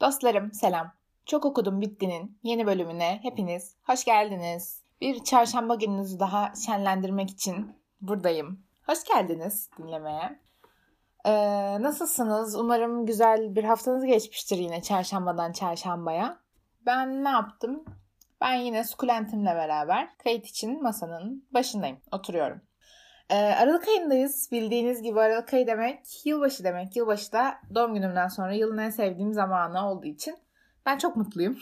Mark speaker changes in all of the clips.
Speaker 1: Dostlarım selam. Çok okudum bittinin yeni bölümüne hepiniz hoş geldiniz. Bir çarşamba gününüzü daha şenlendirmek için buradayım. Hoş geldiniz dinlemeye. Ee, nasılsınız? Umarım güzel bir haftanız geçmiştir yine çarşambadan çarşambaya. Ben ne yaptım? Ben yine sukulentimle beraber kayıt için masanın başındayım. Oturuyorum. Ee, Aralık ayındayız. Bildiğiniz gibi Aralık ayı demek yılbaşı demek. Yılbaşı da doğum günümden sonra yılın en sevdiğim zamanı olduğu için ben çok mutluyum.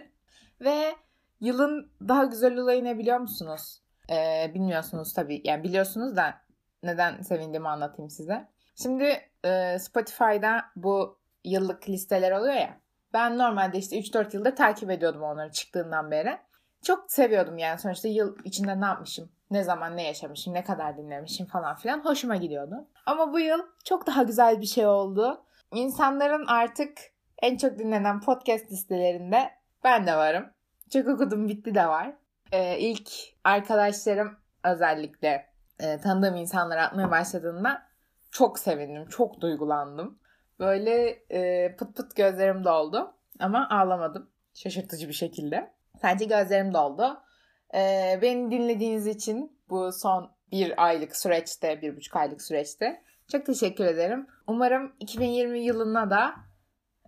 Speaker 1: Ve yılın daha güzel olayı ne biliyor musunuz? Ee, bilmiyorsunuz tabii. Yani biliyorsunuz da neden sevindiğimi anlatayım size. Şimdi e, Spotify'da bu yıllık listeler oluyor ya. Ben normalde işte 3-4 yıldır takip ediyordum onları çıktığından beri. Çok seviyordum yani sonuçta yıl içinde ne yapmışım, ne zaman ne yaşamışım, ne kadar dinlemişim falan filan hoşuma gidiyordu. Ama bu yıl çok daha güzel bir şey oldu. İnsanların artık en çok dinlenen podcast listelerinde ben de varım. Çok okudum bitti de var. Ee, ilk arkadaşlarım özellikle e, tanıdığım insanlar atmaya başladığında çok sevindim, çok duygulandım. Böyle e, pıt pıt gözlerim doldu ama ağlamadım şaşırtıcı bir şekilde. Sadece gözlerim doldu. Ee, beni dinlediğiniz için bu son bir aylık süreçte, bir buçuk aylık süreçte çok teşekkür ederim. Umarım 2020 yılına da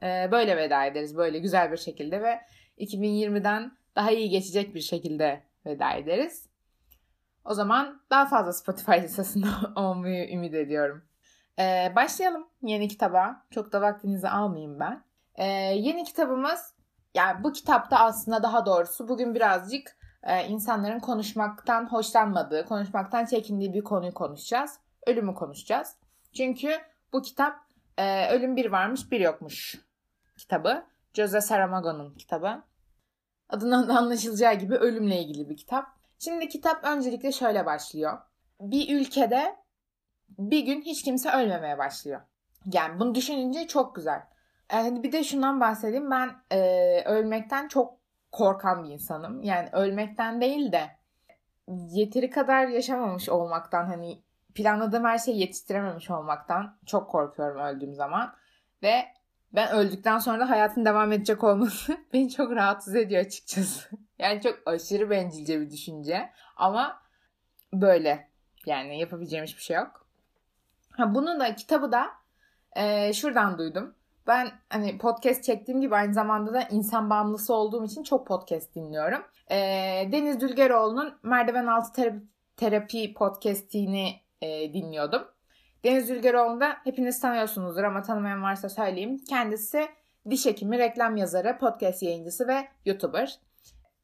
Speaker 1: e, böyle veda ederiz. Böyle güzel bir şekilde ve 2020'den daha iyi geçecek bir şekilde veda ederiz. O zaman daha fazla Spotify listesinde olmayı ümit ediyorum. Ee, başlayalım yeni kitaba. Çok da vaktinizi almayayım ben. Ee, yeni kitabımız, yani bu kitapta aslında daha doğrusu bugün birazcık e, insanların konuşmaktan hoşlanmadığı, konuşmaktan çekindiği bir konuyu konuşacağız. Ölümü konuşacağız. Çünkü bu kitap e, Ölüm Bir Varmış Bir Yokmuş kitabı. Jose Saramago'nun kitabı. Adından da anlaşılacağı gibi ölümle ilgili bir kitap. Şimdi kitap öncelikle şöyle başlıyor. Bir ülkede bir gün hiç kimse ölmemeye başlıyor. Yani bunu düşününce çok güzel. Yani bir de şundan bahsedeyim. Ben e, ölmekten çok korkan bir insanım. Yani ölmekten değil de yeteri kadar yaşamamış olmaktan hani planladığım her şeyi yetiştirememiş olmaktan çok korkuyorum öldüğüm zaman. Ve ben öldükten sonra hayatın devam edecek olması beni çok rahatsız ediyor açıkçası. Yani çok aşırı bencilce bir düşünce. Ama böyle. Yani yapabileceğim hiçbir şey yok. Ha, bunu da kitabı da e, şuradan duydum. Ben hani podcast çektiğim gibi aynı zamanda da insan bağımlısı olduğum için çok podcast dinliyorum. E, Deniz Dülgeroğlu'nun Merdiven Altı Terapi, Terapi podcastini e, dinliyordum. Deniz Dülgeroğlu'nu da hepiniz tanıyorsunuzdur ama tanımayan varsa söyleyeyim. Kendisi diş hekimi, reklam yazarı, podcast yayıncısı ve YouTuber.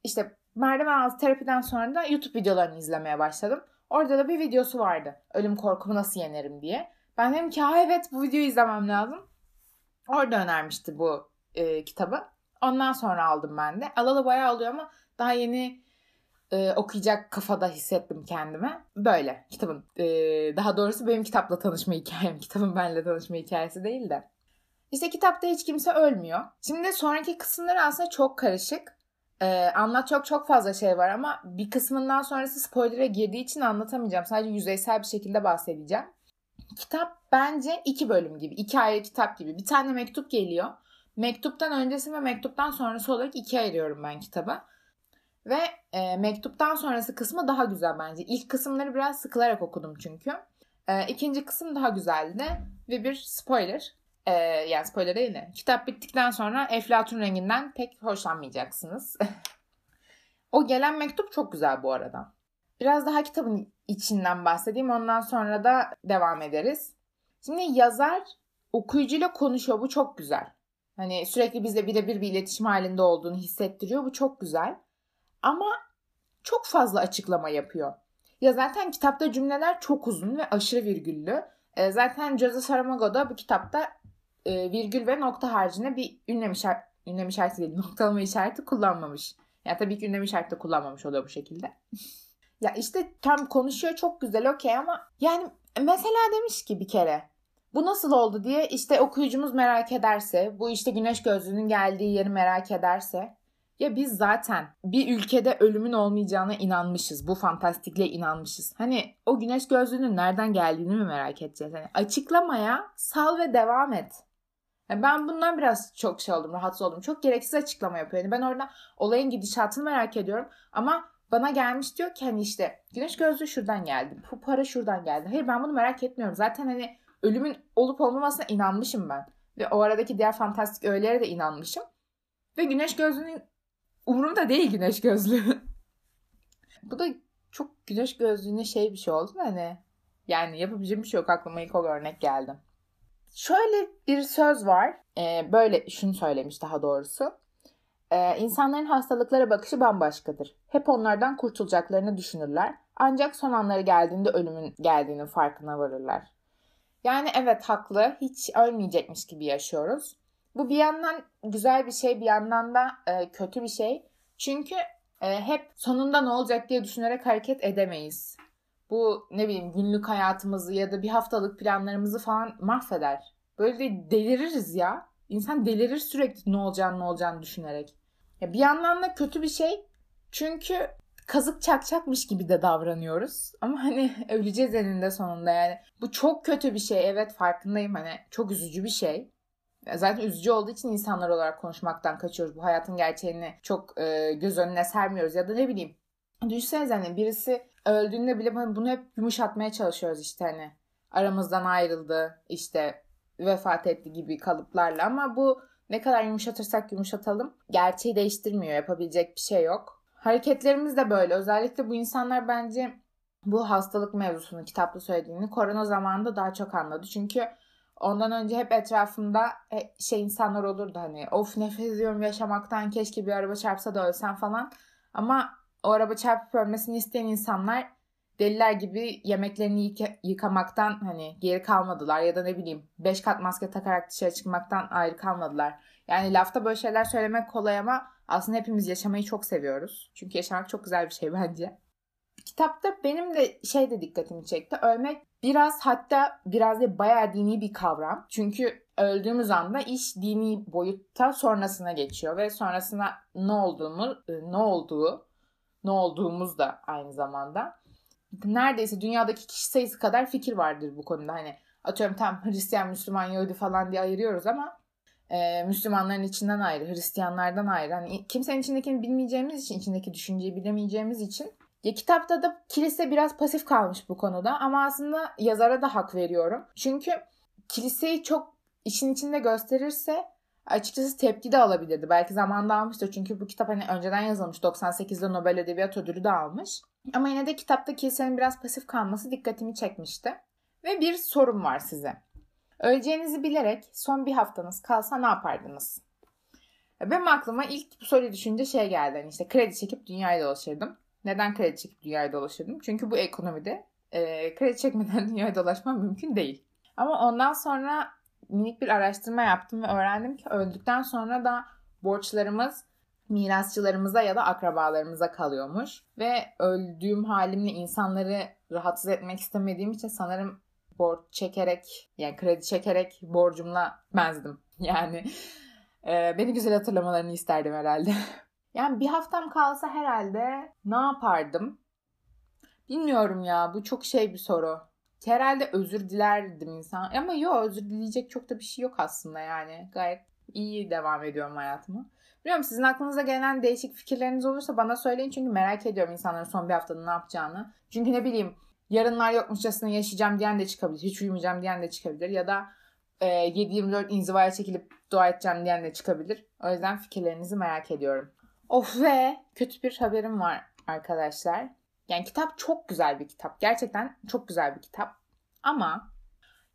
Speaker 1: İşte merdiven altı terapiden sonra da YouTube videolarını izlemeye başladım. Orada da bir videosu vardı. Ölüm korkumu nasıl yenerim diye. Ben dedim ki ha evet bu videoyu izlemem lazım. Orada önermişti bu e, kitabı. Ondan sonra aldım ben de. Alalı bayağı oluyor ama daha yeni e, okuyacak kafada hissettim kendime. Böyle kitabın. E, daha doğrusu benim kitapla tanışma hikayem. Kitabın benimle tanışma hikayesi değil de. İşte kitapta hiç kimse ölmüyor. Şimdi sonraki kısımları aslında çok karışık. Ee, anlat çok çok fazla şey var ama bir kısmından sonrası spoiler'e girdiği için anlatamayacağım. Sadece yüzeysel bir şekilde bahsedeceğim. Kitap bence iki bölüm gibi, iki ayrı kitap gibi. Bir tane mektup geliyor. Mektuptan öncesi ve mektuptan sonrası olarak ikiye ayırıyorum ben kitabı. Ve e, mektuptan sonrası kısmı daha güzel bence. İlk kısımları biraz sıkılarak okudum çünkü. E, ikinci kısım daha güzeldi. Ve bir spoiler. E, yani spoiler değil de. Kitap bittikten sonra Eflatun renginden pek hoşlanmayacaksınız. o gelen mektup çok güzel bu arada. Biraz daha kitabın içinden bahsedeyim. Ondan sonra da devam ederiz. Şimdi yazar okuyucuyla konuşuyor. Bu çok güzel. Hani sürekli bizle birebir bir iletişim halinde olduğunu hissettiriyor. Bu çok güzel. Ama çok fazla açıklama yapıyor. Ya zaten kitapta cümleler çok uzun ve aşırı virgüllü. E, zaten Jose Saramago da bu kitapta e, virgül ve nokta haricinde bir ünlem, işaret, ünlem işareti değil, noktalama işareti kullanmamış. Yani tabii ki ünlem işareti de kullanmamış oluyor bu şekilde. ya işte tam konuşuyor çok güzel okey ama yani mesela demiş ki bir kere bu nasıl oldu diye işte okuyucumuz merak ederse, bu işte güneş gözlüğünün geldiği yeri merak ederse ya biz zaten bir ülkede ölümün olmayacağına inanmışız. Bu fantastikle inanmışız. Hani o güneş gözlüğünün nereden geldiğini mi merak edeceğiz? Hani açıklamaya sal ve devam et. Yani ben bundan biraz çok şey oldum, rahatsız oldum. Çok gereksiz açıklama yapıyor. Yani ben orada olayın gidişatını merak ediyorum. Ama bana gelmiş diyor ki hani işte güneş gözlüğü şuradan geldi. Bu para şuradan geldi. Hayır ben bunu merak etmiyorum. Zaten hani ölümün olup olmamasına inanmışım ben. Ve o aradaki diğer fantastik öğelere de inanmışım. Ve güneş gözlüğünün umurumda değil güneş gözlüğü. Bu da çok güneş gözlüğüne şey bir şey oldu da hani yani yapabileceğim bir şey yok. Aklıma ilk o örnek geldi. Şöyle bir söz var. Ee, böyle şunu söylemiş daha doğrusu. Ee, insanların hastalıklara bakışı bambaşkadır. Hep onlardan kurtulacaklarını düşünürler. Ancak son anları geldiğinde ölümün geldiğinin farkına varırlar. Yani evet haklı. Hiç ölmeyecekmiş gibi yaşıyoruz. Bu bir yandan güzel bir şey, bir yandan da e, kötü bir şey. Çünkü e, hep sonunda ne olacak diye düşünerek hareket edemeyiz. Bu ne bileyim günlük hayatımızı ya da bir haftalık planlarımızı falan mahveder. Böyle de deliririz ya. İnsan delirir sürekli ne olacağını ne olacağını düşünerek. Ya bir yandan da kötü bir şey. Çünkü kazık çakacakmış gibi de davranıyoruz. Ama hani öleceğiz eninde sonunda yani. Bu çok kötü bir şey. Evet farkındayım hani çok üzücü bir şey. Zaten üzücü olduğu için insanlar olarak konuşmaktan kaçıyoruz. Bu hayatın gerçeğini çok e, göz önüne sermiyoruz. Ya da ne bileyim. Düşünsenize hani birisi öldüğünde bile bunu hep yumuşatmaya çalışıyoruz işte hani. Aramızdan ayrıldı işte vefat etti gibi kalıplarla ama bu ne kadar yumuşatırsak yumuşatalım gerçeği değiştirmiyor. Yapabilecek bir şey yok. Hareketlerimiz de böyle. Özellikle bu insanlar bence bu hastalık mevzusunu kitapta söylediğini korona zamanında daha çok anladı. Çünkü ondan önce hep etrafımda e, şey insanlar olurdu hani of nefes ediyorum yaşamaktan keşke bir araba çarpsa da ölsem falan. Ama o araba çarpıp ölmesini isteyen insanlar deliler gibi yemeklerini yıka- yıkamaktan hani geri kalmadılar ya da ne bileyim 5 kat maske takarak dışarı çıkmaktan ayrı kalmadılar. Yani lafta böyle şeyler söylemek kolay ama aslında hepimiz yaşamayı çok seviyoruz. Çünkü yaşamak çok güzel bir şey bence. Kitapta benim de şey de dikkatimi çekti. Ölmek biraz hatta biraz da bayağı dini bir kavram. Çünkü öldüğümüz anda iş dini boyutta sonrasına geçiyor ve sonrasına ne olduğumu, ne olduğu, ne olduğumuz da aynı zamanda neredeyse dünyadaki kişi sayısı kadar fikir vardır bu konuda. Hani atıyorum tam Hristiyan, Müslüman, Yahudi falan diye ayırıyoruz ama e, Müslümanların içinden ayrı, Hristiyanlardan ayrı. Hani kimsenin içindekini bilmeyeceğimiz için, içindeki düşünceyi bilemeyeceğimiz için ya kitapta da kilise biraz pasif kalmış bu konuda ama aslında yazara da hak veriyorum. Çünkü kiliseyi çok işin içinde gösterirse açıkçası tepki de alabilirdi. Belki zamanında almıştır çünkü bu kitap hani önceden yazılmış. 98'de Nobel Edebiyat Ödülü de almış. Ama yine de kitapta kilisenin biraz pasif kalması dikkatimi çekmişti. Ve bir sorum var size. Öleceğinizi bilerek son bir haftanız kalsa ne yapardınız? Benim aklıma ilk bu soruyu düşünce şey geldi. Hani işte kredi çekip dünyayı dolaşırdım. Neden kredi çekip dünyayı dolaşırdım? Çünkü bu ekonomide e, kredi çekmeden dünyayı dolaşmam mümkün değil. Ama ondan sonra minik bir araştırma yaptım ve öğrendim ki öldükten sonra da borçlarımız mirasçılarımıza ya da akrabalarımıza kalıyormuş. Ve öldüğüm halimle insanları rahatsız etmek istemediğim için sanırım borç çekerek yani kredi çekerek borcumla benzedim. Yani e, beni güzel hatırlamalarını isterdim herhalde. yani bir haftam kalsa herhalde ne yapardım? Bilmiyorum ya bu çok şey bir soru. Herhalde özür dilerdim insan. Ama yok özür dileyecek çok da bir şey yok aslında yani. Gayet iyi devam ediyorum hayatıma. Biliyorum sizin aklınıza gelen değişik fikirleriniz olursa bana söyleyin çünkü merak ediyorum insanların son bir haftada ne yapacağını. Çünkü ne bileyim yarınlar yokmuşçasına yaşayacağım diyen de çıkabilir. Hiç uyumayacağım diyen de çıkabilir. Ya da e, 7-24 inzivaya çekilip dua edeceğim diyen de çıkabilir. O yüzden fikirlerinizi merak ediyorum. Of ve kötü bir haberim var arkadaşlar. Yani kitap çok güzel bir kitap. Gerçekten çok güzel bir kitap. Ama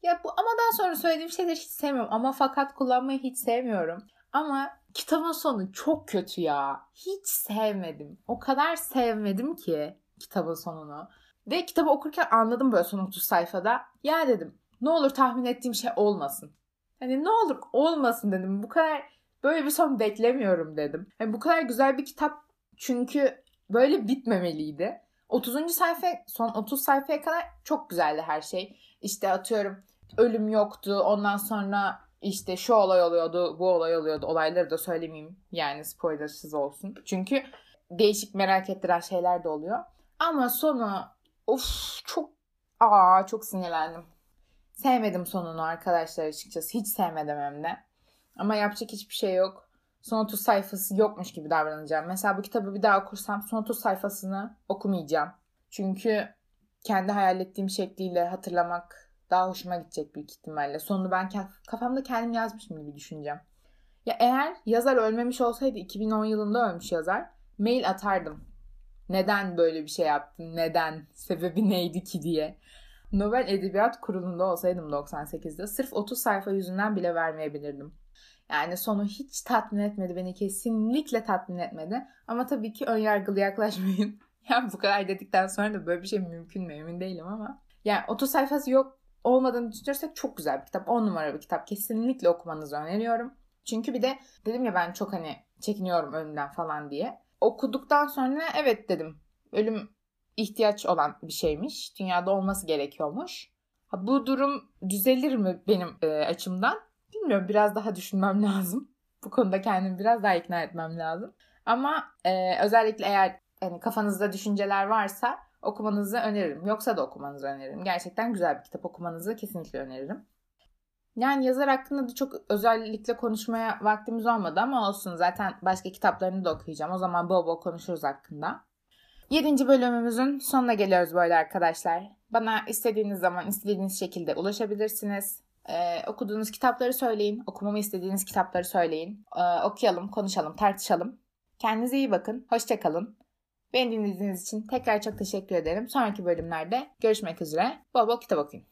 Speaker 1: ya bu amadan sonra söylediğim şeyleri hiç sevmiyorum. Ama fakat kullanmayı hiç sevmiyorum. Ama kitabın sonu çok kötü ya. Hiç sevmedim. O kadar sevmedim ki kitabın sonunu. Ve kitabı okurken anladım böyle son 30 sayfada. Ya dedim ne olur tahmin ettiğim şey olmasın. Hani ne olur olmasın dedim. Bu kadar böyle bir son beklemiyorum dedim. Yani bu kadar güzel bir kitap çünkü böyle bitmemeliydi. 30. sayfa son 30 sayfaya kadar çok güzeldi her şey. İşte atıyorum ölüm yoktu. Ondan sonra işte şu olay oluyordu, bu olay oluyordu. Olayları da söylemeyeyim yani spoilersız olsun. Çünkü değişik merak ettiren şeyler de oluyor. Ama sonu of çok aa çok sinirlendim. Sevmedim sonunu arkadaşlar açıkçası. Hiç sevmedim hem de. Ama yapacak hiçbir şey yok. Son 30 sayfası yokmuş gibi davranacağım. Mesela bu kitabı bir daha okursam son 30 sayfasını okumayacağım. Çünkü kendi hayal ettiğim şekliyle hatırlamak daha hoşuma gidecek büyük ihtimalle. Sonunu ben kafamda kendim yazmışım gibi düşüneceğim. Ya eğer yazar ölmemiş olsaydı 2010 yılında ölmüş yazar mail atardım. Neden böyle bir şey yaptın? Neden? Sebebi neydi ki diye. Nobel Edebiyat Kurulu'nda olsaydım 98'de sırf 30 sayfa yüzünden bile vermeyebilirdim. Yani sonu hiç tatmin etmedi beni kesinlikle tatmin etmedi. Ama tabii ki ön yargılı yaklaşmayın. yani bu kadar dedikten sonra da böyle bir şey mümkün mü emin değilim ama. Yani 30 sayfası yok olmadığını düşünürsek çok güzel bir kitap. 10 numara bir kitap. Kesinlikle okumanızı öneriyorum. Çünkü bir de dedim ya ben çok hani çekiniyorum ölümden falan diye. Okuduktan sonra evet dedim. Ölüm ihtiyaç olan bir şeymiş. Dünyada olması gerekiyormuş. Ha, bu durum düzelir mi benim e, açımdan? Bilmiyorum biraz daha düşünmem lazım. Bu konuda kendimi biraz daha ikna etmem lazım. Ama e, özellikle eğer hani kafanızda düşünceler varsa okumanızı öneririm. Yoksa da okumanızı öneririm. Gerçekten güzel bir kitap okumanızı kesinlikle öneririm. Yani yazar hakkında da çok özellikle konuşmaya vaktimiz olmadı ama olsun. Zaten başka kitaplarını da okuyacağım. O zaman bol bol konuşuruz hakkında. Yedinci bölümümüzün sonuna geliyoruz böyle arkadaşlar. Bana istediğiniz zaman istediğiniz şekilde ulaşabilirsiniz. Ee, okuduğunuz kitapları söyleyin. Okumamı istediğiniz kitapları söyleyin. Ee, okuyalım, konuşalım, tartışalım. Kendinize iyi bakın. Hoşçakalın. Beni dinlediğiniz için tekrar çok teşekkür ederim. Sonraki bölümlerde görüşmek üzere. Bol bol kitap okuyun.